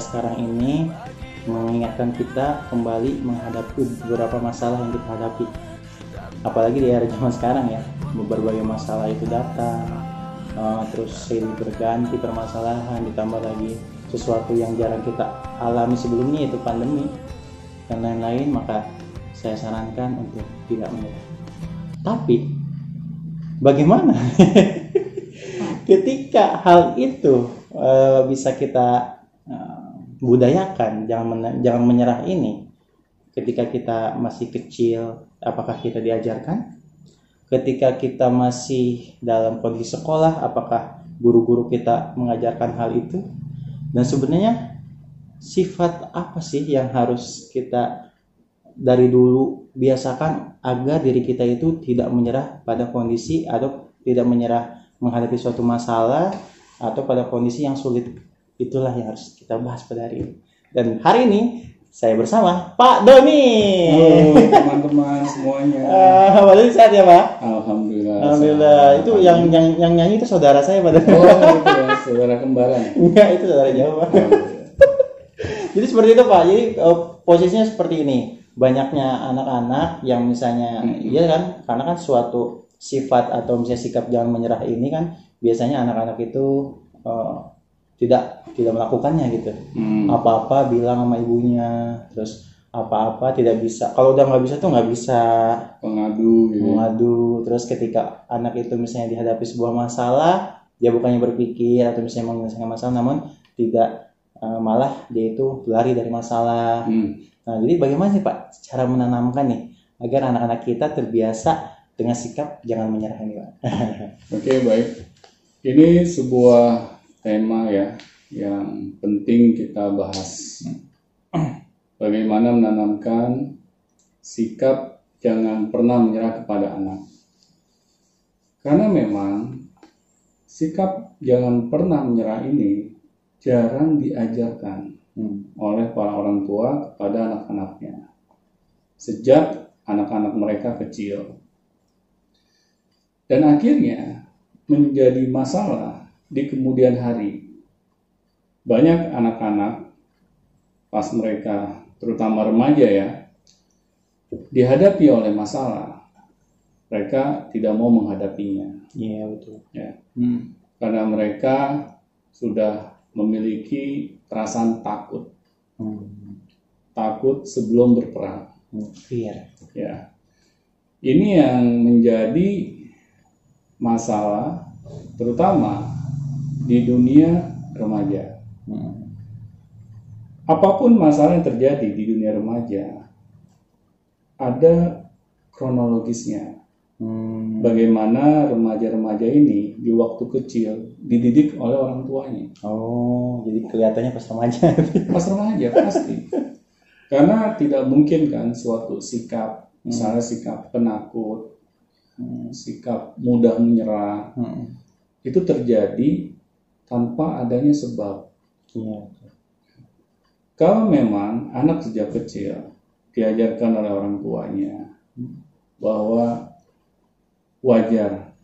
sekarang ini mengingatkan kita kembali menghadapi beberapa masalah yang kita hadapi. Apalagi di era zaman sekarang ya, berbagai masalah itu datang, uh, terus silih berganti permasalahan, ditambah lagi sesuatu yang jarang kita alami sebelumnya yaitu pandemi dan lain-lain maka saya sarankan untuk tidak menyerah. Tapi bagaimana ketika hal itu uh, bisa kita uh, budayakan jangan men jangan menyerah ini. Ketika kita masih kecil apakah kita diajarkan? Ketika kita masih dalam kondisi sekolah apakah guru-guru kita mengajarkan hal itu? Dan sebenarnya sifat apa sih yang harus kita dari dulu biasakan agar diri kita itu tidak menyerah pada kondisi atau tidak menyerah menghadapi suatu masalah atau pada kondisi yang sulit itulah yang harus kita bahas pada hari ini dan hari ini saya bersama Pak Doni. Halo teman-teman semuanya. Uh, Pak Doni sehat ya Pak? Alhamdulillah. Alhamdulillah. Itu yang yang yang nyanyi itu saudara saya Doni. Oh itu ya saudara kembaran. Enggak itu saudara jauh Pak. Jadi seperti itu Pak. Jadi uh, posisinya seperti ini. Banyaknya anak-anak yang misalnya, hmm. iya kan, karena kan suatu sifat atau misalnya sikap jangan menyerah ini kan biasanya anak-anak itu uh, tidak tidak melakukannya gitu. Hmm. apa-apa bilang sama ibunya terus apa-apa tidak bisa. Kalau udah nggak bisa tuh nggak bisa. Mengadu gitu. mengadu terus ketika anak itu misalnya dihadapi sebuah masalah dia bukannya berpikir atau misalnya menyelesaikan masalah namun tidak uh, malah dia itu lari dari masalah. Hmm. nah jadi bagaimana sih pak cara menanamkan nih agar anak-anak kita terbiasa dengan sikap jangan menyerah ini pak? Oke okay, baik. Ini sebuah tema ya yang penting kita bahas. Bagaimana menanamkan sikap jangan pernah menyerah kepada anak. Karena memang sikap jangan pernah menyerah ini jarang diajarkan hmm. oleh para orang tua kepada anak-anaknya. Sejak anak-anak mereka kecil. Dan akhirnya menjadi masalah di kemudian hari. Banyak anak-anak pas mereka terutama remaja ya dihadapi oleh masalah mereka tidak mau menghadapinya. Iya betul. Ya. Hmm. Karena mereka sudah memiliki perasaan takut. Hmm. Takut sebelum berperang. Hmm. Fear. Ya. Ini yang menjadi masalah terutama di dunia remaja. Hmm. Apa pun masalah yang terjadi di dunia remaja, ada kronologisnya. Hmm. Bagaimana remaja-remaja ini di waktu kecil dididik oleh orang tuanya. Oh, jadi kelihatannya pas remaja. pas remaja pasti. Karena tidak mungkin kan suatu sikap, hmm. misalnya sikap penakut, hmm. sikap mudah menyerah, hmm. itu terjadi tanpa adanya sebab. Ya. Kalau memang anak sejak kecil diajarkan oleh orang tuanya bahwa wajar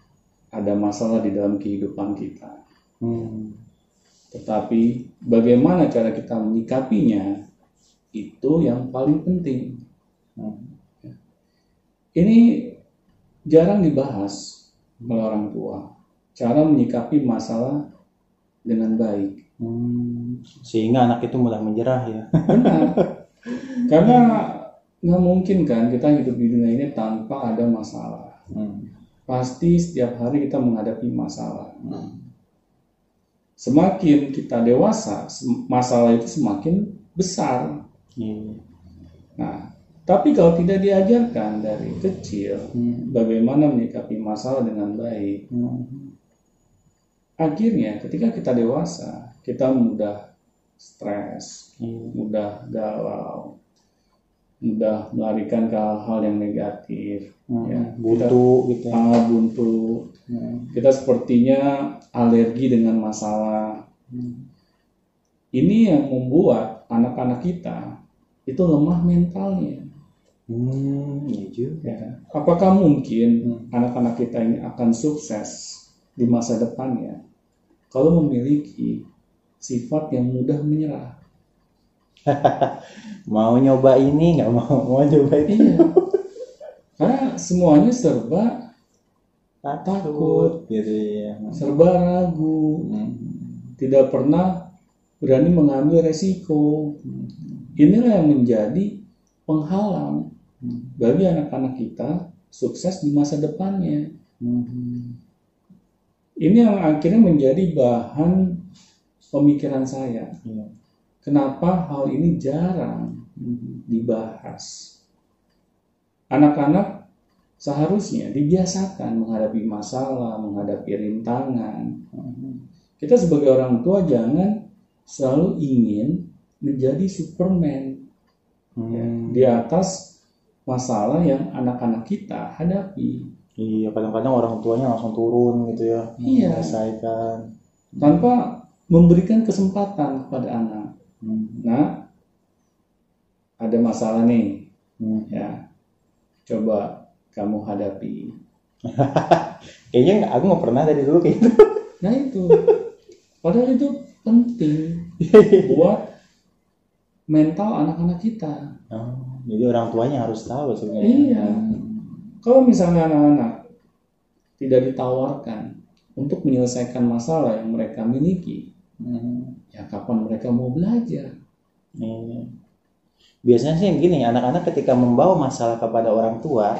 ada masalah di dalam kehidupan kita. Hmm. Tetapi bagaimana cara kita menyikapinya itu yang paling penting. Hmm. Ini jarang dibahas oleh orang tua. Cara menyikapi masalah dengan baik. Hmm, sehingga anak itu mudah menyerah ya. Benar. Karena nggak mungkin kan kita hidup di dunia ini tanpa ada masalah. Hmm. Pasti setiap hari kita menghadapi masalah. Hmm. Semakin kita dewasa, masalah itu semakin besar. Hmm. Nah, tapi kalau tidak diajarkan dari kecil, hmm. bagaimana menyikapi masalah dengan baik, hmm akhirnya ketika kita dewasa kita mudah stres hmm. mudah galau mudah melarikan ke hal-hal yang negatif hmm. ya buntu kita, gitu ah, buntu hmm. kita sepertinya alergi dengan masalah hmm. ini yang membuat anak-anak kita itu lemah mentalnya hmm, iya juga. Ya. Apakah mungkin anak-anak kita ini akan sukses di masa depannya kalau memiliki sifat yang mudah menyerah? Mau nyoba ini nggak mau mau nyoba itu. Iya. Karena semuanya serba Takut gitu ya. serba ragu, Hmm. tidak pernah berani mengambil resiko. Inilah yang menjadi penghalang bagi anak-anak kita sukses di masa depannya. Hmm. Ini yang akhirnya menjadi bahan pemikiran saya. Iya. Kenapa hal ini jarang dibahas? Anak-anak seharusnya dibiasakan menghadapi masalah, menghadapi rintangan. Kita sebagai orang tua jangan selalu ingin menjadi Superman ya, Hmm. di atas masalah yang anak-anak kita hadapi Iya, kadang-kadang orang tuanya langsung turun gitu ya. Iya. Menyelesaikan. tanpa memberikan kesempatan kepada anak. Hmm. Nah, ada masalah nih, Hmm. ya. Coba kamu hadapi. Kayaknya aku nggak pernah dari dulu kayak gitu. Nah itu, padahal itu penting buat mental anak-anak kita. Oh, jadi orang tuanya harus tahu sebenarnya. Iya. Kalau misalnya anak-anak tidak ditawarkan untuk menyelesaikan masalah yang mereka miliki, Hmm. ya kapan mereka mau belajar? Iya. Biasanya sih gini, anak-anak ketika membawa masalah kepada orang tua,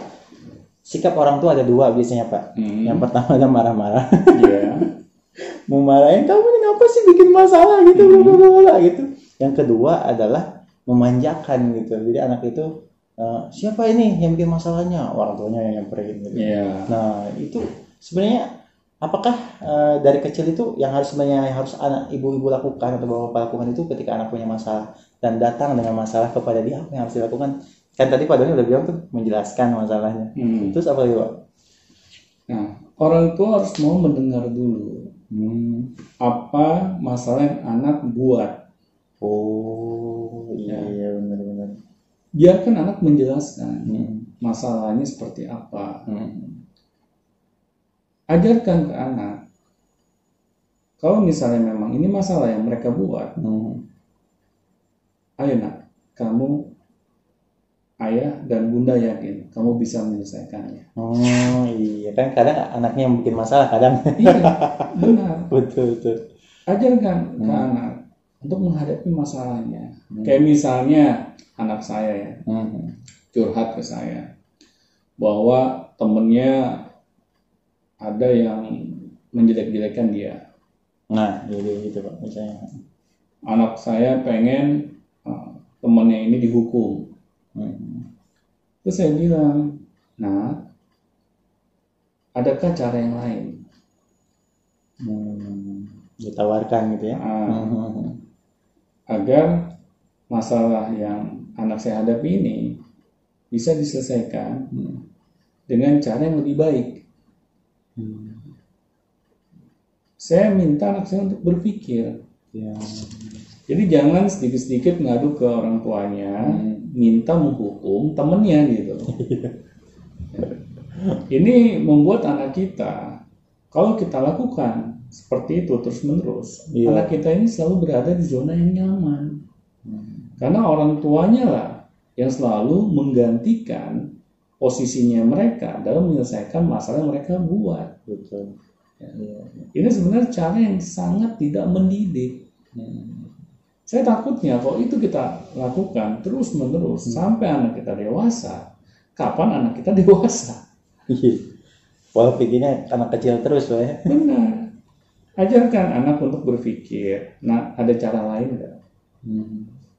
sikap orang tua ada dua biasanya pak. Yang pertama ada marah-marah, Iya. mau marahin kamu ini ngapa sih bikin masalah gitu, bla, bla, bla, bla," gitu. Yang kedua adalah memanjakan gitu. Jadi anak itu "Eh, siapa ini yang bikin masalahnya? Orang tuanya yang nyamperin gitu. Iya. Nah itu sebenarnya apakah eh, dari kecil itu yang harus sebenarnya yang harus anak ibu-ibu lakukan atau bapak lakukan itu ketika anak punya masalah dan datang dengan masalah kepada dia apa yang harus dilakukan? Kan tadi Pak Doni udah bilang tuh menjelaskan masalahnya. Hmm. Terus apa lagi Pak? Nah, orang tua harus mau mendengar dulu Hmm. apa masalah yang anak buat. Oh iya benar-benar. Biarkan anak menjelaskan Hmm. masalahnya seperti apa. Hmm. Ajarkan ke anak. Kalau misalnya memang ini masalah yang mereka buat, Hmm. ayo nak, kamu ayah dan bunda yakin kamu bisa menyelesaikannya. Oh iya kan kadang anaknya yang bikin masalah kadang. iya, benar. betul betul. Ajarkan ke Hmm. anak untuk menghadapi masalahnya. Kayak misalnya anak saya ya, Hmm. curhat ke saya bahwa temennya ada yang menjelek-jelekan dia. Nah jadi gitu Pak misalnya. Anak saya pengen uh, temennya ini dihukum. Hmm. Terus saya bilang, nah, adakah cara yang lain? Hmm. Ditawarkan gitu ya. Hmm. agar masalah yang anak saya hadapi ini bisa diselesaikan Hmm. dengan cara yang lebih baik. Hmm. Saya minta anak saya untuk berpikir. Ya. Jadi jangan sedikit-sedikit ngadu ke orang tuanya, minta menghukum temennya gitu. Ini membuat anak kita, kalau kita lakukan seperti itu terus-menerus, Iya. anak kita ini selalu berada di zona yang nyaman. Karena orang tuanya lah yang selalu menggantikan posisinya mereka dalam menyelesaikan masalah yang mereka buat. Betul. Ya. Ini sebenarnya cara yang sangat tidak mendidik. Saya takutnya kalau itu kita lakukan terus menerus sampai anak kita dewasa, kapan anak kita dewasa? Iya. Pola pikirnya anak kecil terus ya. Benar. Ajarkan anak untuk berpikir. Nah, ada cara lain nggak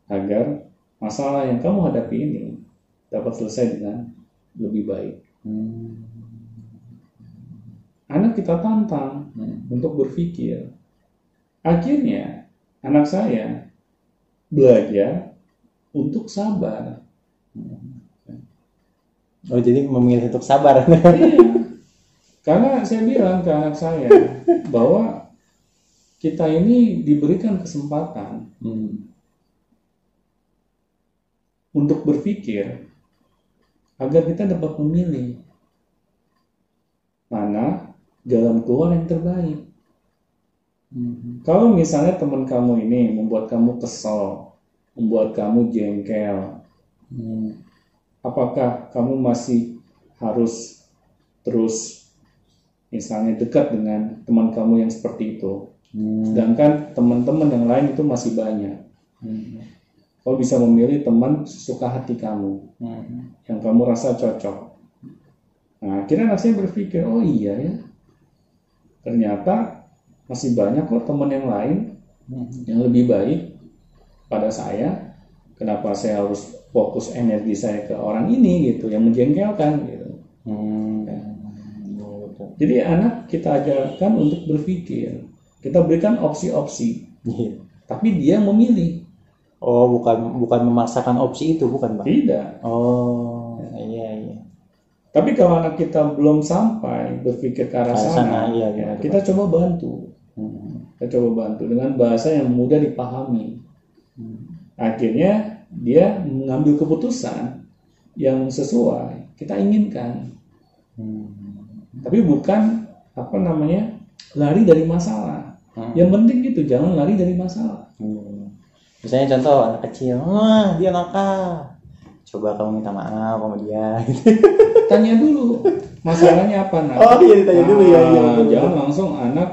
agar masalah yang kamu hadapi ini dapat selesai dengan lebih baik? Anak kita tantang untuk berpikir. Akhirnya anak saya belajar untuk sabar. Oh jadi memilih untuk sabar. Iya. Karena saya bilang ke anak saya bahwa kita ini diberikan kesempatan untuk berpikir agar kita dapat memilih mana jalan keluar yang terbaik. Hmm. Kalau misalnya teman kamu ini membuat kamu kesel, membuat kamu jengkel, Hmm. apakah kamu masih harus terus misalnya dekat dengan teman kamu yang seperti itu? Hmm. Sedangkan teman-teman yang lain itu masih banyak. Hmm. Kau bisa memilih teman sesuka hati kamu, Hmm. yang kamu rasa cocok. Nah, akhirnya anak saya berpikir, oh iya ya, ternyata masih banyak kok teman yang lain Hmm. yang lebih baik pada saya. Kenapa saya harus fokus energi saya ke orang ini gitu, yang menjengkelkan gitu. Hmm. Jadi anak kita ajarkan untuk berpikir, kita berikan opsi-opsi, Iya. tapi dia memilih. Oh, bukan bukan memaksakan opsi itu, bukan, Pak? Tidak. Oh, iya iya. Tapi kalau anak kita belum sampai berpikir ke arah sana, sana, iya, ya, betul, kita coba bantu. Hmm. Kita coba bantu dengan bahasa yang mudah dipahami. Hmm. Akhirnya dia mengambil keputusan yang sesuai kita inginkan. Hmm. Tapi bukan apa namanya lari dari masalah. Hmm. Yang penting gitu, jangan lari dari masalah. Hmm. Misalnya contoh anak kecil, wah dia nakal. Coba kamu minta maaf sama dia. Tanya dulu masalahnya apa nak? Oh iya ditanya dulu ya. iya, Ah, betul, jangan langsung anak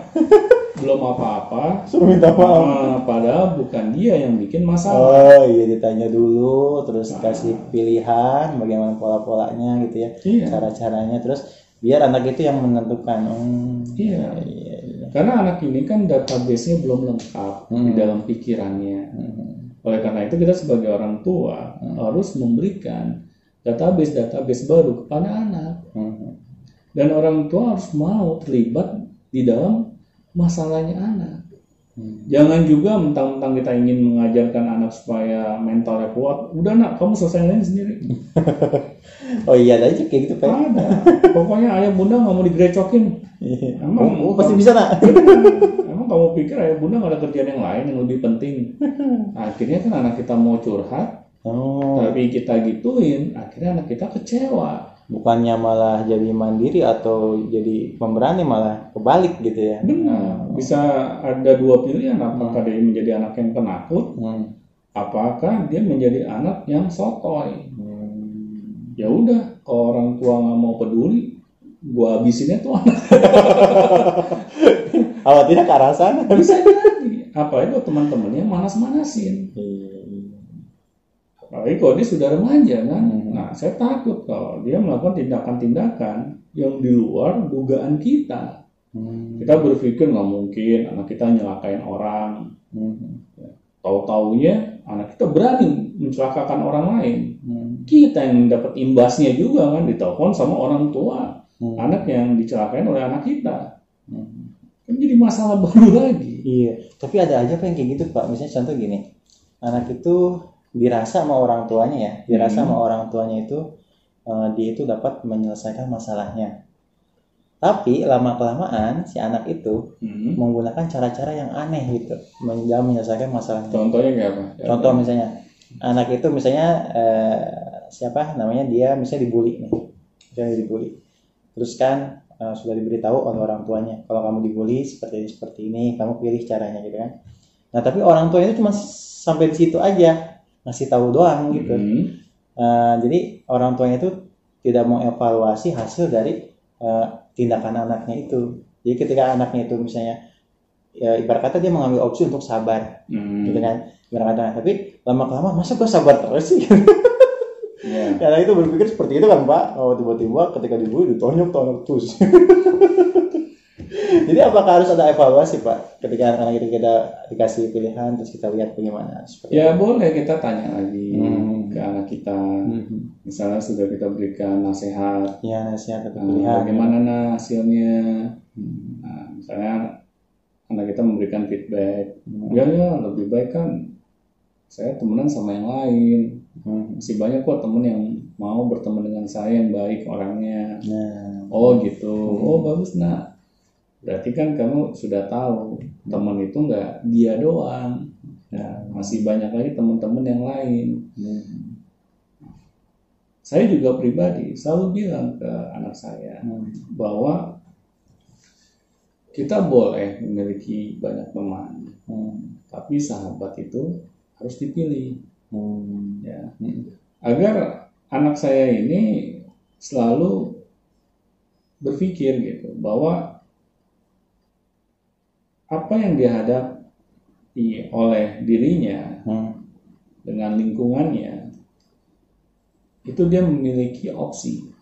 belum apa-apa. Suruh minta maaf. Ah, padahal bukan dia yang bikin masalah. Oh iya ditanya dulu, terus Nah. kasih pilihan bagaimana pola-polanya gitu ya, Iya. cara-caranya, terus biar anak itu yang menentukan. Hmm, Iya. iya, iya. Karena anak ini kan database-nya belum lengkap di Hmm. dalam pikirannya. Hmm. Oleh karena itu kita sebagai orang tua harus memberikan database-database baru kepada anak. Hmm. Dan orang tua harus mau terlibat di dalam masalahnya anak. Hmm. Jangan juga mentang-mentang kita ingin mengajarkan anak supaya mentalnya kuat. Udah nak, kamu selesaiin sendiri. Oh iya aja kayak gitu pak. Ada. Pokoknya ayah bunda nggak mau digrecokin. Emang- oh, oh, pasti bisa nak. Emang kamu pikir ayah bunda nggak ada kerjaan yang lain yang lebih penting? Akhirnya kan anak kita mau curhat, Oh, tapi kita gituin, akhirnya anak kita kecewa. bukannya malah jadi mandiri atau jadi pemberani malah kebalik gitu ya. Benar. Bisa ada dua pilihan, apakah dia menjadi anak yang penakut, Hmm. apakah dia menjadi anak yang sotoy. Hmm. Ya udah, kalau orang tua nggak mau peduli, gua habisinnya tuh anak. Awal tidak ke arah sana. Bisa jadi. Apalagi buat teman-temannya manas-manasin. Iya, Apalagi kalau dia sudah remaja kan. Hmm. Nah, saya takut kalau dia melakukan tindakan-tindakan yang di luar dugaan kita. Hmm. Kita berpikir nggak mungkin anak kita nyelakain orang. Hmm. Tahu-taunya anak kita berani mencelakakan orang lain. Hmm. Kita yang dapat imbasnya juga kan ditelepon sama orang tua. Hmm. Anak yang dicelakain oleh anak kita. Hmm. Kan jadi masalah baru lagi. Iya, tapi ada aja pak yang kayak gitu pak. Misalnya contoh gini, anak itu dirasa sama orang tuanya ya, dirasa Hmm. sama orang tuanya itu eh, dia itu dapat menyelesaikan masalahnya. Tapi lama kelamaan si anak itu Hmm. menggunakan cara-cara yang aneh gitu, dalam menyelesaikan masalahnya. Contohnya kayak apa? Contoh misalnya, anak itu misalnya eh, siapa namanya dia misalnya dibully nih, misalnya dibully. Terus kan eh, sudah diberitahu oleh orang tuanya, kalau kamu dibully seperti ini seperti ini, kamu pilih caranya gitu kan. Nah tapi orang tua itu cuma sampai di situ aja, ngasih tahu doang gitu. Hmm. Eh, jadi orang tuanya itu tidak mau evaluasi hasil dari eh, tindakan anaknya itu. Jadi ketika anaknya itu misalnya ya ibarat kata dia mengambil opsi untuk sabar. Hmm. gitu kan? Ibarat kata tapi lama kelamaan masa gue sabar terus sih? Iya. karena itu berpikir seperti itu kan pak. Oh tiba-tiba ketika dibully ditonjok tonjok terus jadi apakah harus ada evaluasi pak? Ketika anak-anak itu kita dikasih pilihan terus kita lihat bagaimana? Seperti Ya boleh kita tanya lagi. Hmm. Ke anak kita. Hmm. Misalnya sudah kita berikan nasihat, ya nasihat atau nah, pilihan bagaimana nah hasilnya? Hmm. Nah, misalnya anak kita memberikan feedback, Hmm. ya ya lebih baik kan saya temenan sama yang lain. Hmm. Masih banyak kok temen yang mau berteman dengan saya yang baik orangnya. nah Oh gitu. Oh bagus nak. Berarti kan kamu sudah tahu teman itu nggak dia doang. Ya, masih banyak lagi teman-teman yang lain. hmm. saya juga pribadi selalu bilang ke anak saya hmm. bahwa kita boleh memiliki banyak teman, Hmm. tapi sahabat itu harus dipilih Hmm. ya Hmm. agar anak saya ini selalu berpikir gitu bahwa apa yang dihadapi oleh dirinya Hmm. dengan lingkungannya itu dia memiliki opsi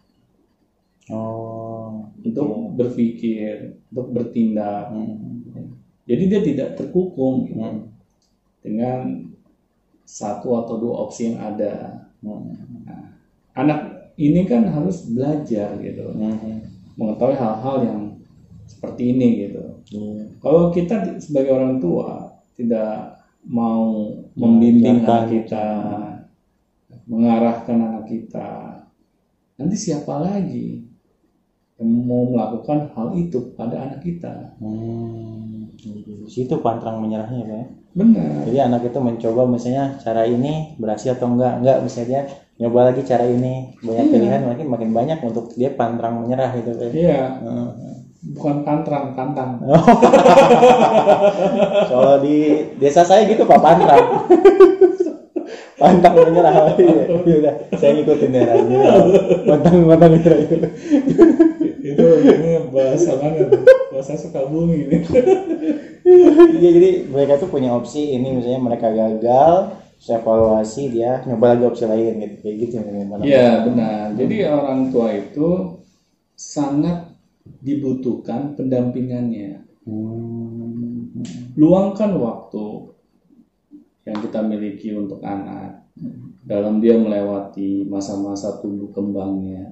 Oh. untuk berpikir untuk bertindak Hmm. jadi dia tidak terkukung gitu, Hmm. dengan satu atau dua opsi yang ada Hmm. anak ini kan harus belajar gitu Hmm. mengetahui hal-hal yang seperti ini gitu. Iya. Kalau kita sebagai orang tua tidak mau membimbing anak kita, mengarahkan anak kita, nanti siapa lagi yang mau melakukan hal itu pada anak kita? Hmm. Situ pantrang menyerahnya Pak ya. Benar. Jadi anak itu mencoba misalnya cara ini berhasil atau enggak, enggak misalnya dia nyoba lagi cara ini banyak Iya. pilihan makin makin banyak untuk dia pantang menyerah gitu Pak. Iya, Hmm. Bukan pantrang, pantang. Kalau di desa saya gitu Pak pantang. pantang menyerah. Iya, udah saya ngikutin ya Raji. Pantang pantang menyerah itu. itu ini bahasa mana? Bahasa Sukabumi ini. Iya jadi mereka tuh punya opsi ini misalnya mereka gagal, saya evaluasi dia nyoba lagi opsi lain gitu kayak gitu? Iya benar. Jadi orang tua itu sangat dibutuhkan pendampingannya. Hmm. Luangkan waktu yang kita miliki untuk anak dalam dia melewati masa-masa tumbuh kembangnya.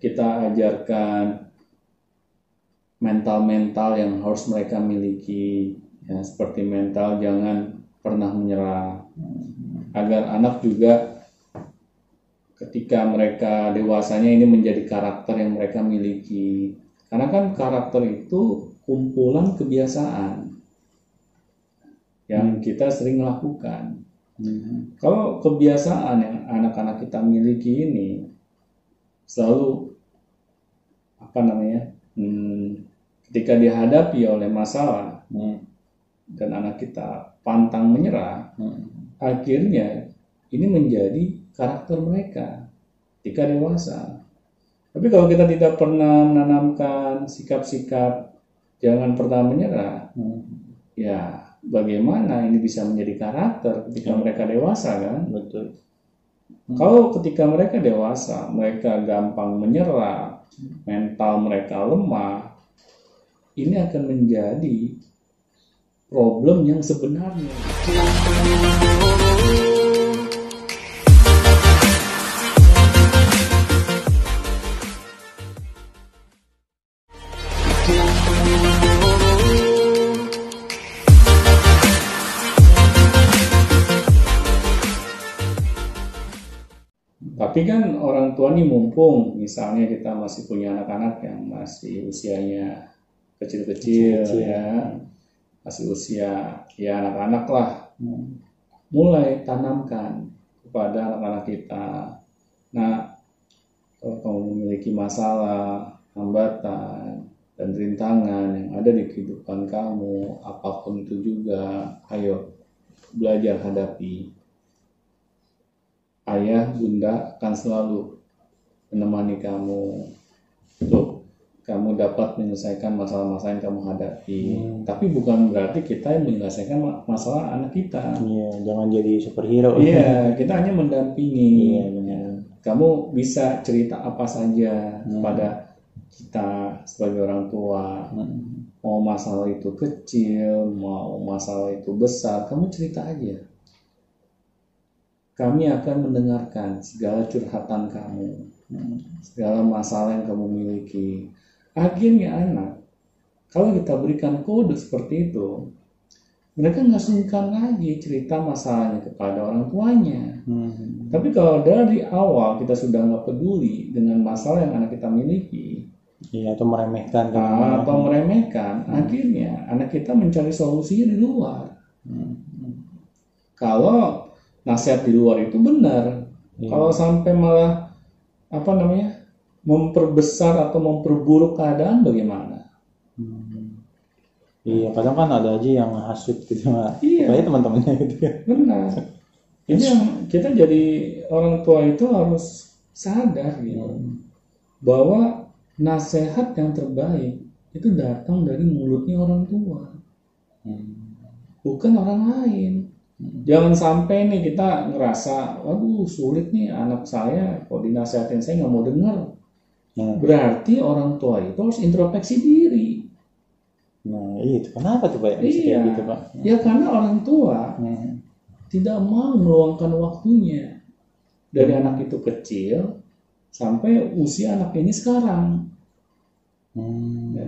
Kita ajarkan mental-mental yang harus mereka miliki, ya seperti mental jangan pernah menyerah, agar anak juga ketika mereka dewasanya ini menjadi karakter yang mereka miliki. Karena kan karakter itu kumpulan kebiasaan yang kita sering lakukan. Hmm. Kalau kebiasaan yang anak-anak kita miliki ini selalu apa namanya, hmm, ketika dihadapi oleh masalah Hmm. dan anak kita pantang menyerah, Hmm. akhirnya ini menjadi karakter mereka ketika dewasa. Tapi kalau kita tidak pernah menanamkan sikap-sikap jangan pernah menyerah, Hmm. ya bagaimana ini bisa menjadi karakter ketika Hmm. mereka dewasa kan? Betul. Kalau ketika mereka dewasa, mereka gampang menyerah, mental mereka lemah, ini akan menjadi problem yang sebenarnya. Tapi kan orang tua nih mumpung, misalnya kita masih punya anak-anak yang masih usianya kecil-kecil ya, masih usia ya anak-anak lah, Hmm. mulai tanamkan kepada anak-anak kita. Nah, kalau kamu memiliki masalah, hambatan, dan rintangan yang ada di kehidupan kamu, apa pun itu juga, ayo belajar hadapi. Ayah, bunda akan selalu menemani kamu untuk kamu dapat menyelesaikan masalah-masalah yang kamu hadapi. Hmm. Tapi bukan berarti kita yang menyelesaikan ma- masalah anak kita. Iya, jangan jadi superhero. Iya, kita hanya mendampingi. Iya, benar. Kamu bisa cerita apa saja Hmm. kepada kita sebagai orang tua. Hmm. Mau masalah itu kecil, mau masalah itu besar, kamu cerita aja. Kami akan mendengarkan segala curhatan kamu, Hmm. segala masalah yang kamu miliki. Akhirnya anak, kalau kita berikan kode seperti itu, mereka nggak sungkan lagi cerita masalahnya kepada orang tuanya. Hmm. Tapi kalau dari awal kita sudah nggak peduli dengan masalah yang anak kita miliki, Iya, atau meremehkan kan. nah, atau meremehkan, akhirnya anak kita mencari solusinya di luar. Hmm. Kalau nasihat di luar itu benar, Iya. kalau sampai malah apa namanya memperbesar atau memperburuk keadaan bagaimana? Hmm. Iya, kadang kan ada aja yang hasut gitu, Iya. Apalagi teman-temannya gitu ya. Benar. Ini yang kita jadi orang tua itu harus sadar gitu bahwa nasihat yang terbaik itu datang dari mulutnya orang tua, Hmm. bukan orang lain. Jangan sampai nih kita ngerasa, waduh sulit nih anak saya, kok dinasihatin saya nggak mau dengar. Nah, Berarti orang tua itu harus introspeksi diri. nah, itu kenapa tuh Pak? Iya. gitu Pak? Ya karena orang tua Hmm. tidak mau meluangkan waktunya dari anak itu kecil sampai usia anak ini sekarang. Hmm. Ya.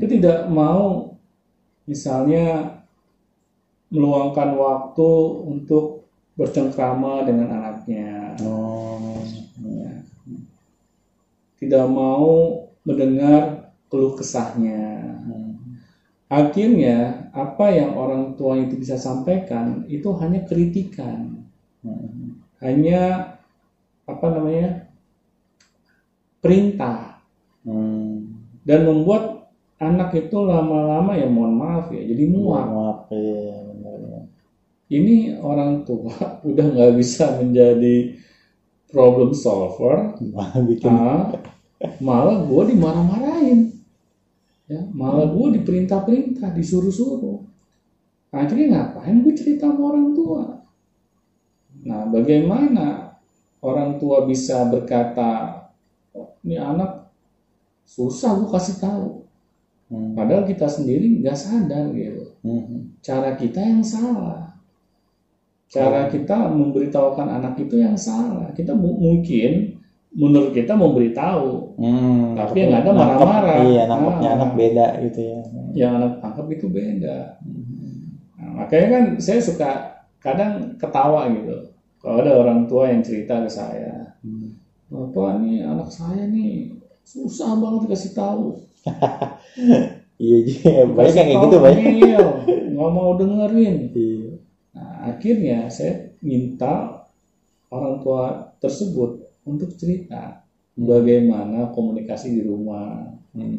Dia tidak mau misalnya meluangkan waktu untuk bercengkrama dengan anaknya. Oh. Ya. Tidak mau mendengar keluh kesahnya. Hmm. Akhirnya apa yang orang tua itu bisa sampaikan itu hanya kritikan. Hmm. hanya apa namanya perintah Hmm. dan membuat anak itu lama-lama ya mohon maaf ya jadi muak iya, ya. Ini orang tua udah nggak bisa menjadi problem solver. Malah bikin ah, malah gue dimarah-marahin. Ya malah gue diperintah-perintah disuruh-suruh. Akhirnya ngapain gue cerita sama orang tua? Nah bagaimana orang tua bisa berkata "Oh, ini anak susah gue kasih tahu. Hmm. padahal kita sendiri nggak sadar gitu. Hmm. cara kita yang salah cara kita memberitahukan anak itu yang salah kita mu- mungkin menurut kita memberitahu Hmm. Tapi yang ada marah-marah. Iya, nangkepnya Ah. anak beda gitu ya. yang anak tangkap itu beda Nah, makanya kan saya suka kadang ketawa gitu kalau ada orang tua yang cerita ke saya Hmm. bapak nih anak saya nih susah banget dikasih tahu Iya, iya. Banyak yang kayak gitu, banyak. ngeyel, nggak mau dengerin Iya. Nah, akhirnya saya minta orang tua tersebut untuk cerita bagaimana komunikasi di rumah, Hmm.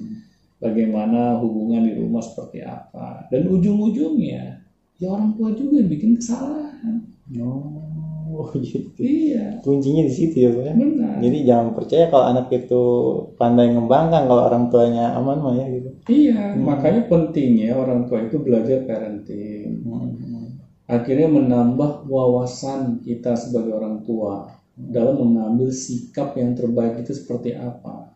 bagaimana hubungan di rumah seperti apa, dan ujung-ujungnya ya orang tua juga yang bikin kesalahan. Oh, gitu. Iya, Kuncinya di situ ya, Pak. ya? benar. Jadi jangan percaya kalau anak itu pandai ngembangkan kalau orang tuanya aman mah ya gitu. Iya, makanya pentingnya orang tua itu belajar parenting. Akhirnya menambah wawasan kita sebagai orang tua dalam mengambil sikap yang terbaik itu seperti apa.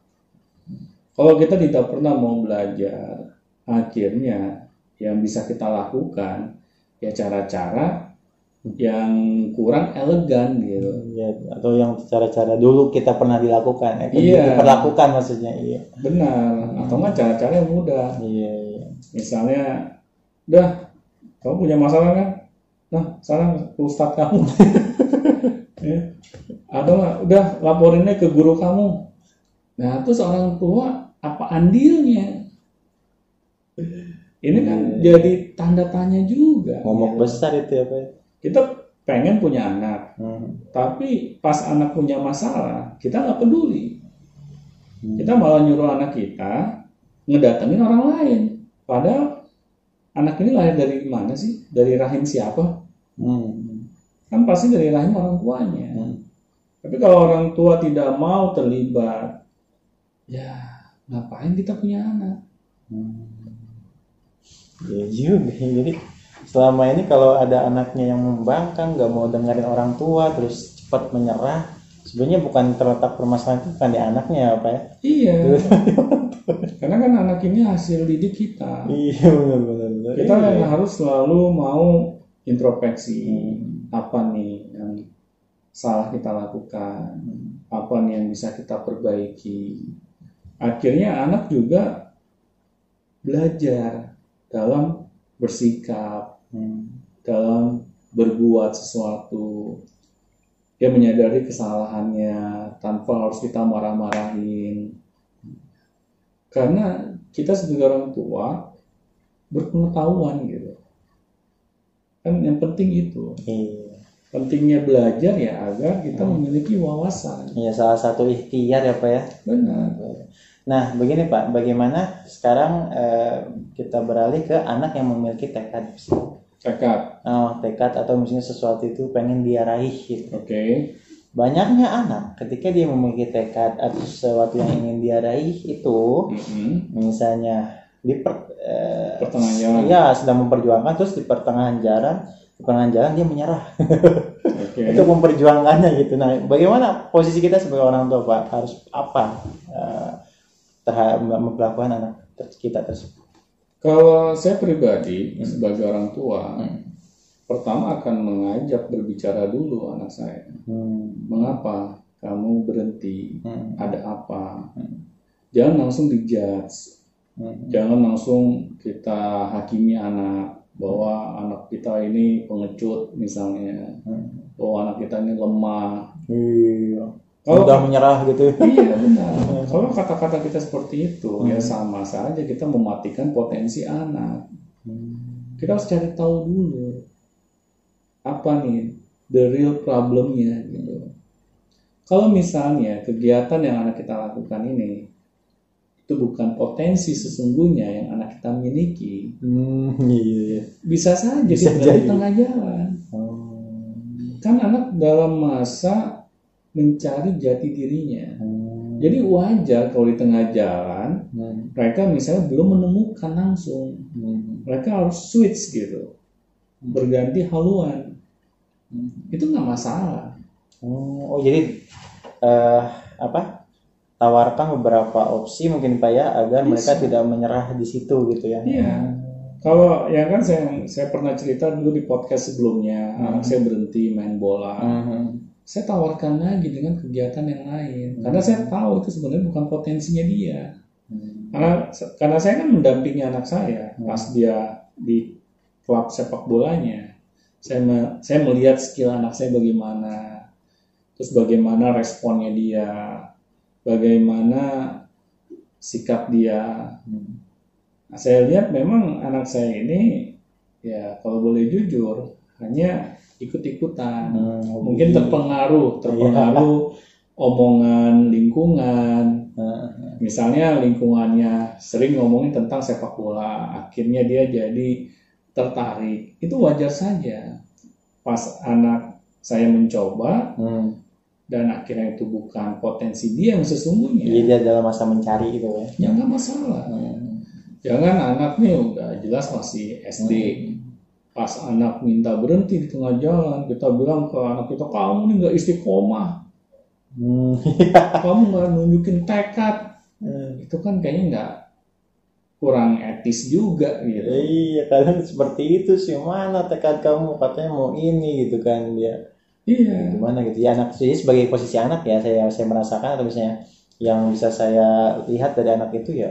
Kalau kita tidak pernah mau belajar, akhirnya yang bisa kita lakukan ya cara-cara yang kurang elegan gitu. Ya, atau yang cara-cara dulu kita pernah dilakukan, eh, Iya. diperlakukan maksudnya, iya. Benar, atau enggak cara-cara yang mudah. Iya, iya. Misalnya, udah, kamu punya masalah kan? Nah, sana ke ustadz kamu. ya. Nggak, udah laporinnya ke guru kamu. Nah, terus orang tua apa andilnya? Ini kan jadi tanda tanya juga. Momok besar itu ya, Pak. Kita pengen punya anak, Hmm. tapi pas anak punya masalah, kita nggak peduli. Hmm. Kita malah nyuruh anak kita ngedatengin orang lain. Padahal anak ini lahir dari mana sih? Dari rahim siapa? Hmm. Kan pasti dari rahim orang tuanya. Hmm. Tapi kalau orang tua tidak mau terlibat, ya ngapain kita punya anak? Hmm. Ya juga. Jadi selama ini kalau ada anaknya yang membangkang, nggak mau dengerin orang tua, terus cepat menyerah, sebenarnya bukan terletak permasalahan itu bukan di anaknya apa ya? Iya. Karena kan anak ini hasil didik kita. Iya benar-benar. Kita Iya. yang harus selalu mau introspeksi Hmm. apa nih yang salah kita lakukan, apa nih yang bisa kita perbaiki. Akhirnya anak juga belajar dalam bersikap, Hmm. dalam berbuat sesuatu. Dia menyadari kesalahannya tanpa harus kita marah-marahin. Karena kita sebagai orang tua berpengetahuan gitu. Kan yang penting itu. Iya. pentingnya belajar ya agar kita memiliki wawasan. Iya salah satu ikhtiar ya Pak ya. Benar. Nah begini Pak, bagaimana sekarang eh, kita beralih ke anak yang memiliki tekad, Tekad. oh, tekad atau misalnya sesuatu itu pengen dia raih gitu. Oke. Banyaknya anak ketika dia memiliki tekad atau sesuatu yang ingin dia raih itu, Mm-mm. misalnya di per, eh, Pertengahan jalan. ya sedang memperjuangkan terus di pertengahan jalan, di pertengahan jalan dia menyerah Oke. untuk memperjuangkannya gitu. Nah, bagaimana posisi kita sebagai orang tua Pak harus apa eh, terhadap memperlakukan anak kita tersebut? Kalau saya pribadi sebagai orang tua, Hmm. Pertama akan mengajak berbicara dulu anak saya. Hmm. Mengapa kamu berhenti? Hmm. Ada apa? Hmm. Jangan langsung dijudge. Hmm. Jangan langsung kita hakimi anak bahwa anak kita ini pengecut misalnya, Hmm. bahwa anak kita ini lemah. Iya. Kalau Udah menyerah gitu. iya benar. Kalau kata-kata kita seperti itu ya sama saja kita mematikan potensi anak. Hmm. Kita harus cari tahu dulu apa nih the real problemnya gitu. Kalau misalnya kegiatan yang anak kita lakukan ini itu bukan potensi sesungguhnya yang anak kita miliki, Hmm, iya. bisa saja Bisa berada di jadi. tengah jalan. Oh. Kan anak dalam masa mencari jati dirinya. Hmm. Jadi wajar kalau di tengah jalan Hmm. mereka misalnya belum menemukan langsung. Hmm. Mereka harus switch gitu, berganti haluan. Hmm. Itu nggak masalah. Oh, oh, jadi eh, apa? Tawarkan beberapa opsi mungkin Pak ya agar mereka Bisa. tidak menyerah di situ gitu ya. Iya. Kalau ya kan saya saya pernah cerita dulu di podcast sebelumnya, Hmm. anak saya berhenti main bola. Hmm. Saya tawarkan lagi dengan kegiatan yang lain. Karena saya tahu itu sebenarnya bukan potensinya dia. Hmm. Karena karena saya kan mendampingi anak saya Hmm. pas dia di klub sepak bolanya. Saya me- saya melihat skill anak saya bagaimana. Terus bagaimana responnya dia, bagaimana sikap dia. Nah, saya lihat memang anak saya ini ya kalau boleh jujur hanya ikut-ikutan. Hmm. Mungkin terpengaruh, terpengaruh omongan lingkungan. Hmm. Misalnya lingkungannya sering ngomongin tentang sepak bola, akhirnya dia jadi tertarik. Itu wajar saja. Pas anak saya mencoba Hmm. dan akhirnya itu bukan potensi dia yang sesungguhnya, Jadi dia dalam masa mencari gitu ya. ya nggak masalah. Hmm. Jangan anak nih udah jelas masih SD. Pas anak minta berhenti di tengah jalan, kita bilang ke anak kita, kamu nih nggak istiqomah, Hmm. kamu nggak nunjukin tekad. Hmm. Itu kan kayaknya nggak kurang etis juga gitu. Iya, kadang seperti itu sih. Mana tekad kamu katanya mau ini gitu kan dia. Iya. Gimana gitu ya anak jadi sebagai posisi anak ya saya saya merasakan atau misalnya yang bisa saya lihat dari anak itu ya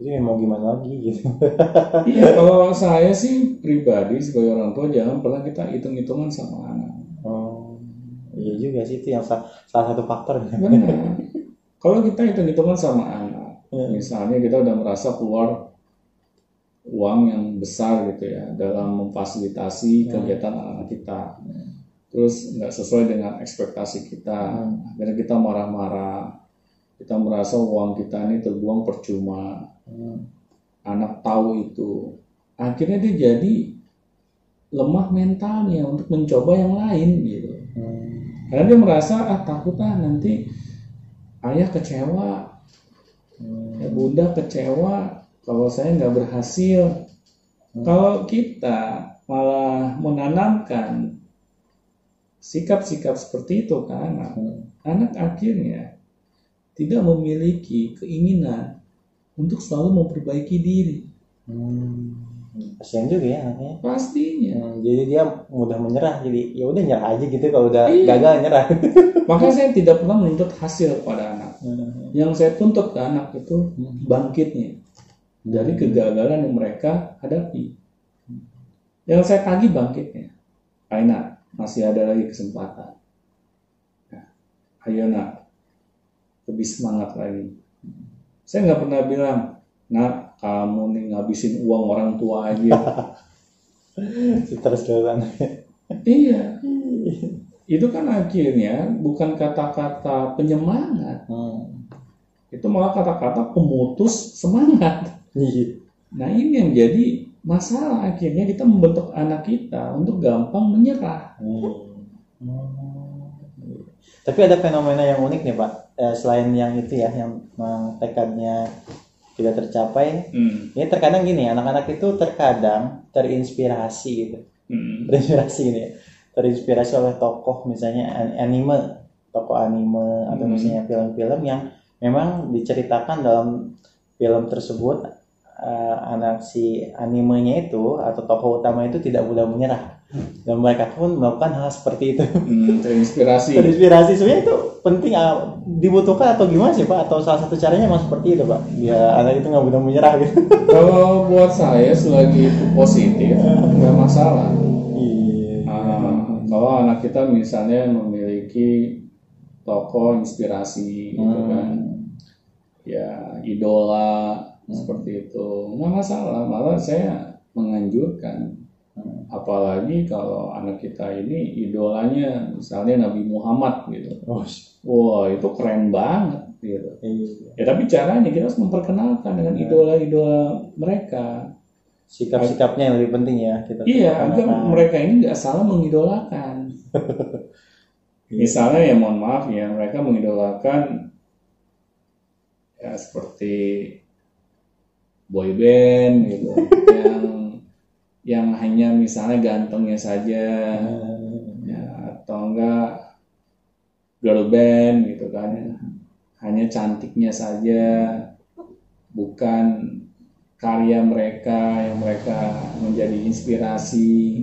itu ya mau gimana lagi gitu. Iya, kalau saya sih pribadi sebagai orang tua jangan pernah kita hitung-hitungan sama anak. Oh, iya juga sih itu yang sa- salah satu faktor. Benar. Kalau kita hitung-hitungan sama anak, Hmm. misalnya kita udah merasa keluar uang yang besar gitu ya dalam memfasilitasi kegiatan anak kita, terus nggak sesuai dengan ekspektasi kita, Hmm. akhirnya kita marah-marah, kita merasa uang kita ini terbuang percuma, Hmm. anak tahu itu, akhirnya dia jadi lemah mentalnya untuk mencoba yang lain gitu. Hmm. Karena dia merasa ah takut ah nanti ayah kecewa, Hmm. ya bunda kecewa kalau saya nggak berhasil. Kalau kita malah menanamkan sikap-sikap seperti itu ke anak, Hmm. anak akhirnya tidak memiliki keinginan untuk selalu memperbaiki diri. Hmm. Kasihan juga ya anaknya. Pastinya. Hmm, jadi dia mudah menyerah. Jadi ya udah nyerah aja gitu kalau udah Iya. gagal nyerah. Maka saya tidak pernah menuntut hasil pada anak. Hmm. Yang saya tuntut ke anak itu Hmm. bangkitnya dari kegagalan yang mereka hadapi. Yang saya tagih bangkitnya. Ayo nak, masih ada lagi kesempatan. Nah, ayo nak, lebih semangat lagi. Saya nggak pernah bilang, nak kamu nih ngabisin uang orang tua aja. Terus iya, itu kan akhirnya bukan kata-kata penyemangat, Hmm. itu malah kata-kata pemutus semangat. Iya. Nah ini yang jadi masalah akhirnya kita membentuk anak kita untuk gampang menyerah. Hmm. Tapi ada fenomena yang unik nih Pak. Eh, selain yang itu ya, yang tekadnya tidak tercapai. Hmm. Ini terkadang gini, anak-anak itu terkadang terinspirasi gitu. Hmm. Terinspirasi gini ya. Terinspirasi oleh tokoh misalnya an- anime, tokoh anime atau Hmm. misalnya film-film yang memang diceritakan dalam film tersebut eh, anak si animenya itu atau tokoh utama itu tidak mudah menyerah dan mereka pun melakukan hal seperti itu. Hmm, terinspirasi. terinspirasi. Sebenarnya itu penting ah, dibutuhkan atau gimana sih pak? Atau salah satu caranya memang seperti itu pak? Biar anak itu nggak mudah menyerah gitu. Kalau buat saya selagi itu positif nggak masalah. iya. Ah, kalau anak kita misalnya memiliki tokoh inspirasi gitu kan, ya idola seperti itu. Nggak masalah. Malah saya menganjurkan, apalagi kalau anak kita ini idolanya misalnya Nabi Muhammad gitu. oh Wah itu keren banget gitu. iya Ya tapi caranya kita harus memperkenalkan dengan idola-idola mereka. sikap-sikapnya yang lebih penting ya kita Iya, agar mereka ini nggak salah mengidolakan. Misalnya ya mohon maaf ya, mereka mengidolakan ya seperti boy band gitu, yang yang hanya misalnya gantengnya saja, ya atau enggak girl band gitu kan, hanya cantiknya saja, bukan karya mereka yang mereka menjadi inspirasi.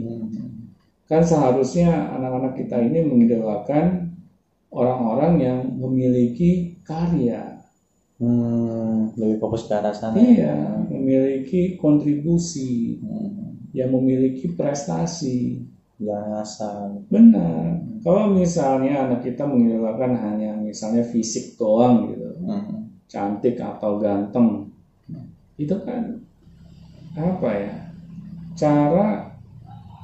Kan seharusnya anak-anak kita ini mengidolakan orang-orang yang memiliki karya hmm, lebih fokus ke arah sana. Iya memiliki kontribusi Hmm, yang memiliki prestasi. Jangan asal benar. Kalau misalnya anak kita mengidolakan hanya misalnya fisik doang gitu Hmm, cantik atau ganteng itu kan apa ya? Cara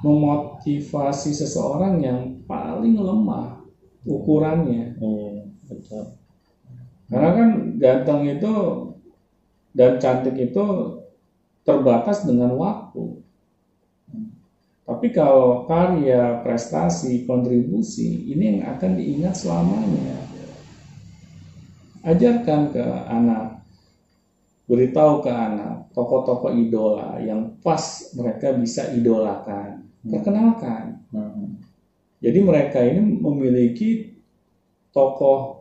memotivasi seseorang yang paling lemah ukurannya. Iya betul karena kan ganteng itu dan cantik itu terbatas dengan waktu. Tapi kalau karya prestasi kontribusi ini yang akan diingat selamanya. Ajarkan ke anak beritahu ke anak tokoh-tokoh idola yang pas mereka bisa idolakan perkenalkan. Hmm, jadi mereka ini memiliki tokoh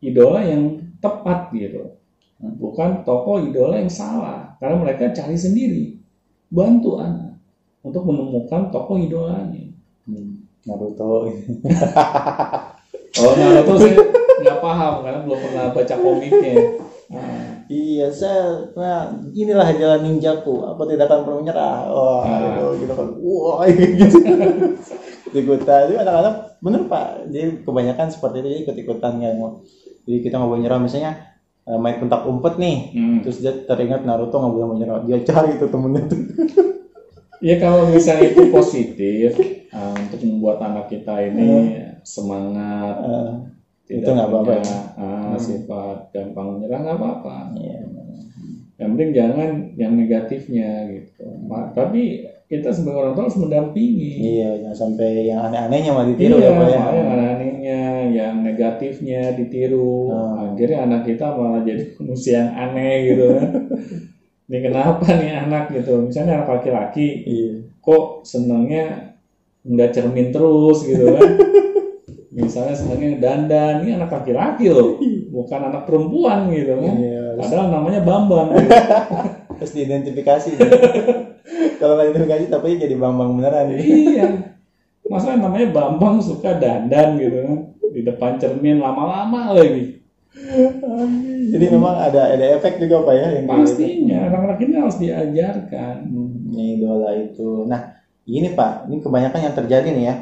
idola yang tepat gitu bukan tokoh idola yang salah karena mereka cari sendiri bantu anak untuk menemukan tokoh idolanya hmm. Naruto oh Naruto saya nggak paham karena belum pernah baca komiknya Ah. Iya, saya nah, inilah jalan ninjaku. Apa tidak akan pernah menyerah. Wah, Ah. itu gitu kan. Wah, gitu. Ikut-ikutan. Jadi anak-anak bener Pak. Jadi kebanyakan seperti itu ikut-ikutan kan. Jadi kita nggak boleh nyerah misalnya eh, main pentak umpet nih. Hmm. Terus dia teringat Naruto nggak boleh menyerah. Dia cari itu temennya tuh. Ya kalau misalnya itu positif ah, untuk membuat anak kita ini semangat, Eh, tidak Itu nggak apa-apa ya? ah, sifat gampang menyerah nggak apa-apa. iya. Yang penting jangan yang negatifnya gitu. Ma- Tapi kita sebagai orang tua harus mendampingi. Iya, jangan sampai yang aneh-anehnya malah ditiru iya, ya Pak ya. yang aneh-anehnya, yang negatifnya ditiru. Hmm. Akhirnya anak kita malah jadi manusia yang aneh gitu kan. Ini kenapa nih anak gitu? Misalnya anak laki-laki, Iya. kok senangnya nggak cermin terus gitu kan misalnya senangnya dandan ini anak laki-laki loh bukan anak perempuan gitu kan Iya, padahal namanya Bambang gitu. harus diidentifikasi. Kalau nggak identifikasi tapi jadi bambang beneran. iya masa namanya Bambang suka dandan gitu kan di depan cermin lama-lama lagi Jadi memang ada ada efek juga pak ya yang gitu. pastinya anak-anak ini harus diajarkan Hmm, idola itu. Nah ini pak, ini kebanyakan yang terjadi nih ya.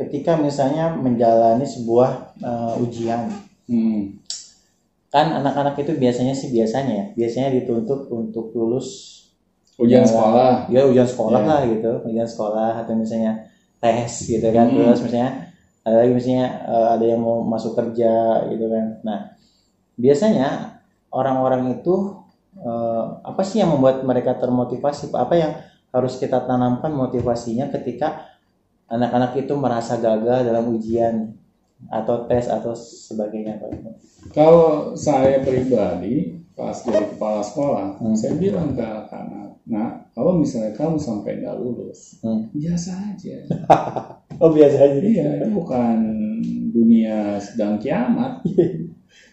Ketika misalnya menjalani sebuah eh, ujian, hmm. Kan anak-anak itu biasanya sih biasanya ya, biasanya dituntut untuk lulus ujian Ya, sekolah. Ya ujian sekolah Ya. lah gitu, ujian sekolah atau misalnya tes gitu kan. Hmm. terus misalnya ada lagi misalnya eh, ada yang mau masuk kerja gitu kan. Nah biasanya orang-orang itu eh, apa sih yang membuat mereka termotivasi? Apa yang harus kita tanamkan motivasinya ketika anak-anak itu merasa gagal dalam ujian atau tes atau sebagainya Pak Ibu? Kalau saya pribadi pas jadi kepala sekolah, Hmm. saya bilang ke anak-anak, nah kalau misalnya kamu sampai nggak lulus, Hmm. biasa aja. Oh biasa aja. iya, itu bukan dunia sedang kiamat.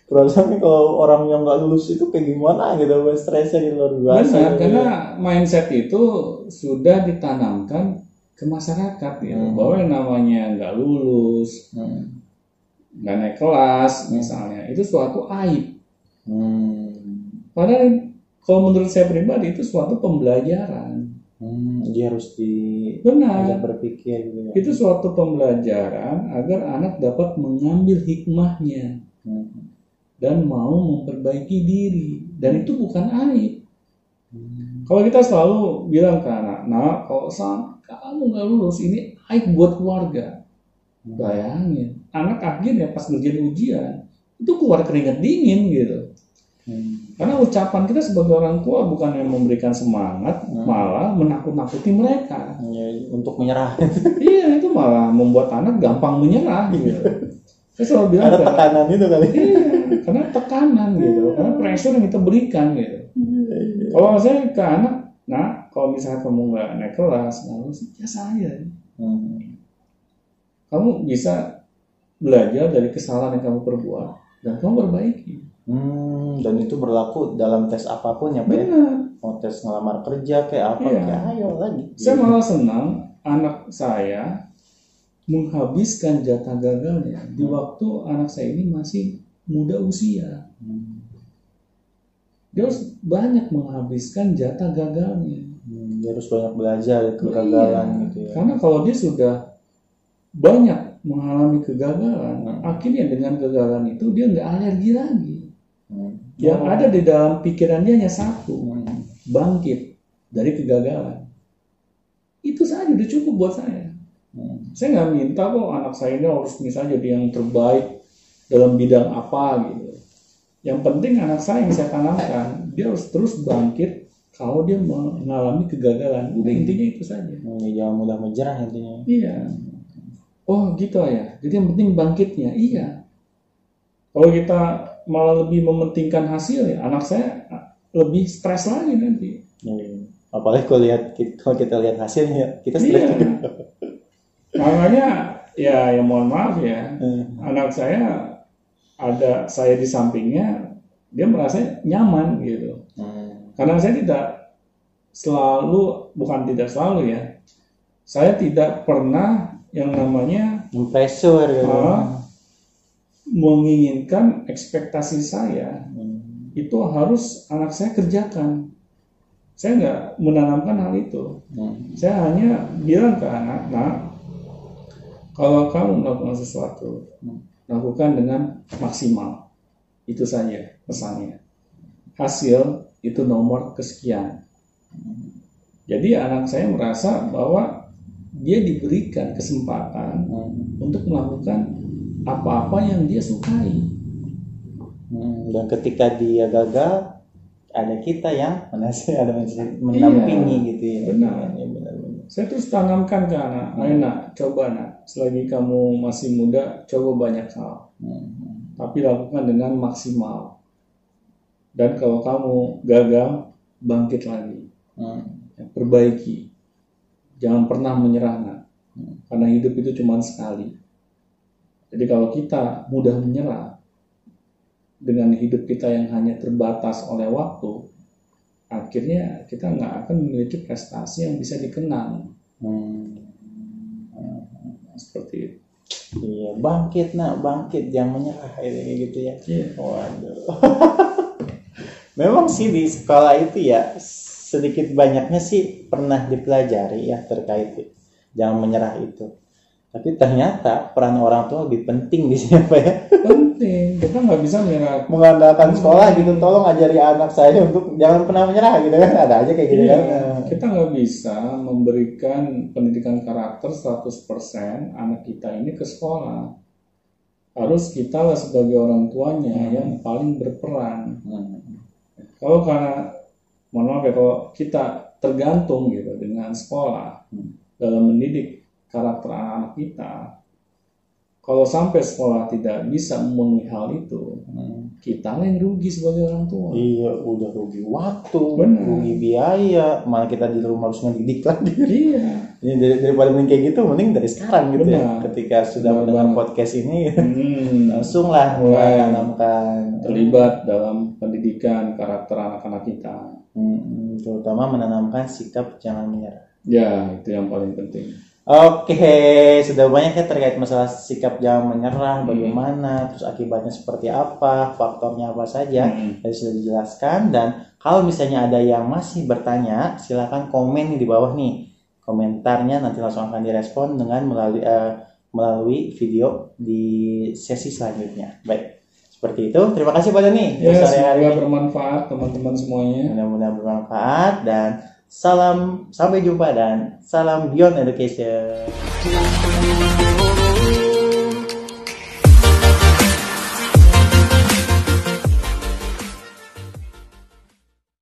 Perasaan kalau orang yang nggak lulus itu kayak gimana gitu, stresnya di luar biasa. Benar, gitu. karena mindset itu sudah ditanamkan ke masyarakat ya, Hmm. bahwa yang namanya nggak lulus, Hmm. Nggak naik kelas misalnya, itu suatu aib. Hmm. Padahal kalau menurut saya pribadi itu suatu pembelajaran. Hmm, dia harus di Benar. berpikir gitu ya. itu suatu pembelajaran agar anak dapat mengambil hikmahnya Hmm. dan mau memperbaiki diri dan itu bukan aib Hmm. kalau kita selalu bilang ke anak nah kalau kamu nggak lulus ini aib buat keluarga bayangin anak akhirnya pas ngerjain ujian itu keluar keringat dingin gitu Hmm. karena ucapan kita sebagai orang tua bukan yang memberikan semangat Hmm. malah menakut-nakuti mereka Ya, untuk menyerah. iya itu malah membuat anak gampang menyerah gitu saya selalu bilang Ada tekanan itu kali. Iya, karena tekanan gitu, karena pressure yang kita berikan gitu. Kalau saya ke anak, nah kalau misalnya kamu nggak naik kelas, lulus, biasa aja. Hmm. Kamu bisa belajar dari kesalahan yang kamu perbuat dan kamu perbaiki. Hmm, dan itu berlaku dalam tes apa pun ya Pak ya? Benar. Mau tes ngelamar kerja kayak apa Iya. kayak ayo lagi. Saya malah senang anak saya menghabiskan jatah gagalnya di waktu anak saya ini masih muda usia. Hmm. Dia harus banyak menghabiskan jatah gagalnya. Hmm, dia harus banyak belajar dari kegagalan Iya, gitu ya. Karena kalau dia sudah banyak mengalami kegagalan, Hmm. akhirnya dengan kegagalan itu dia nggak alergi lagi. Hmm. Yang Oh. ada di dalam pikiran dia hanya satu, Hmm. bangkit dari kegagalan. Itu saja udah cukup buat saya. Hmm. Saya nggak minta kok anak saya ini harus misalnya jadi yang terbaik dalam bidang apa gitu. Yang penting anak saya yang saya tanamkan, dia harus terus bangkit kalau dia mengalami kegagalan. Udah intinya itu saja. Hmm, ya, jangan mudah menyerah intinya. Iya. Oh gitu ya. Jadi yang penting bangkitnya. Iya. Kalau kita malah lebih mementingkan hasil ya, anak saya lebih stres lagi nanti. Hmm. Apalagi kalau lihat kalau kita lihat hasilnya kita stres Iya. juga. Makanya ya yang mohon maaf ya, Hmm. anak saya ada saya di sampingnya, dia merasa nyaman gitu. Hmm. Karena saya tidak selalu, bukan tidak selalu ya, saya tidak pernah yang namanya Pressure gitu. Ah. menginginkan ekspektasi saya Hmm. itu harus anak saya kerjakan. Saya nggak menanamkan hal itu. Hmm. Saya hanya bilang ke anak, nah, kalau kamu melakukan sesuatu, lakukan dengan maksimal. Itu saja pesannya. Hasil itu nomor kesekian. Jadi anak saya merasa bahwa dia diberikan kesempatan Hmm. untuk melakukan apa-apa yang dia sukai. Hmm, dan ketika dia gagal ada kita yang menasih ada menampingi gitu ya Benar. ya, benar, benar. Saya terus tanamkan ke anak, ayo nak, coba nak, selagi kamu masih muda, coba banyak hal. Hmm. tapi lakukan dengan maksimal. Dan kalau kamu gagal, bangkit lagi, Hmm. Perbaiki. Jangan pernah menyerah, nak. Karena hidup itu cuma sekali. Jadi kalau kita mudah menyerah dengan hidup kita yang hanya terbatas oleh waktu, akhirnya kita nggak akan memiliki prestasi yang bisa dikenang. Hmm. Seperti itu. Iya, bangkit nak, bangkit, jangan menyerah kayak gitu ya. Iya. Waduh. Memang sih di sekolah itu ya sedikit banyaknya sih pernah dipelajari ya terkait itu. jangan menyerah itu. Tapi ternyata peran orang tua lebih penting di sini apa ya? Penting. kita nggak bisa menyerah mengandalkan sekolah gitu tolong ajari anak saya untuk jangan pernah menyerah gitu kan ada aja kayak gitu Iya, kan kita nggak bisa memberikan pendidikan karakter 100% anak kita ini ke sekolah harus kita lah sebagai orang tuanya yang paling berperan Hmm. kalau karena mohon maaf ya kalau kita tergantung gitu dengan sekolah dalam mendidik karakter anak-anak kita kalau sampai sekolah tidak bisa memenuhi hal itu Hmm. kita yang rugi sebagai orang tua iya udah rugi waktu Benar. rugi biaya malah kita di rumah harus ngedidik lagi iya ini dari- daripada mending kayak gitu mending dari sekarang gitu ya Benar. ketika sudah Benar mendengar banget. podcast ini Hmm. langsung lah Mulai. menanamkan terlibat dalam pendidikan karakter anak-anak kita. Hmm, terutama menanamkan sikap jangan menyerah Ya, itu yang paling penting. Oke, sudah banyak ya terkait masalah sikap jangan Hmm. menyerah, bagaimana, terus akibatnya seperti apa, faktornya apa saja, Hmm. tadi sudah dijelaskan. Dan kalau misalnya ada yang masih bertanya, silakan komen di bawah nih, komentarnya nanti langsung akan direspon dengan melalui eh, melalui video di sesi selanjutnya. Baik, seperti itu. Terima kasih Pak Dani. Ya, semoga bermanfaat teman-teman semuanya. Mudah-mudahan bermanfaat dan salam sampai jumpa dan salam Beyond Education.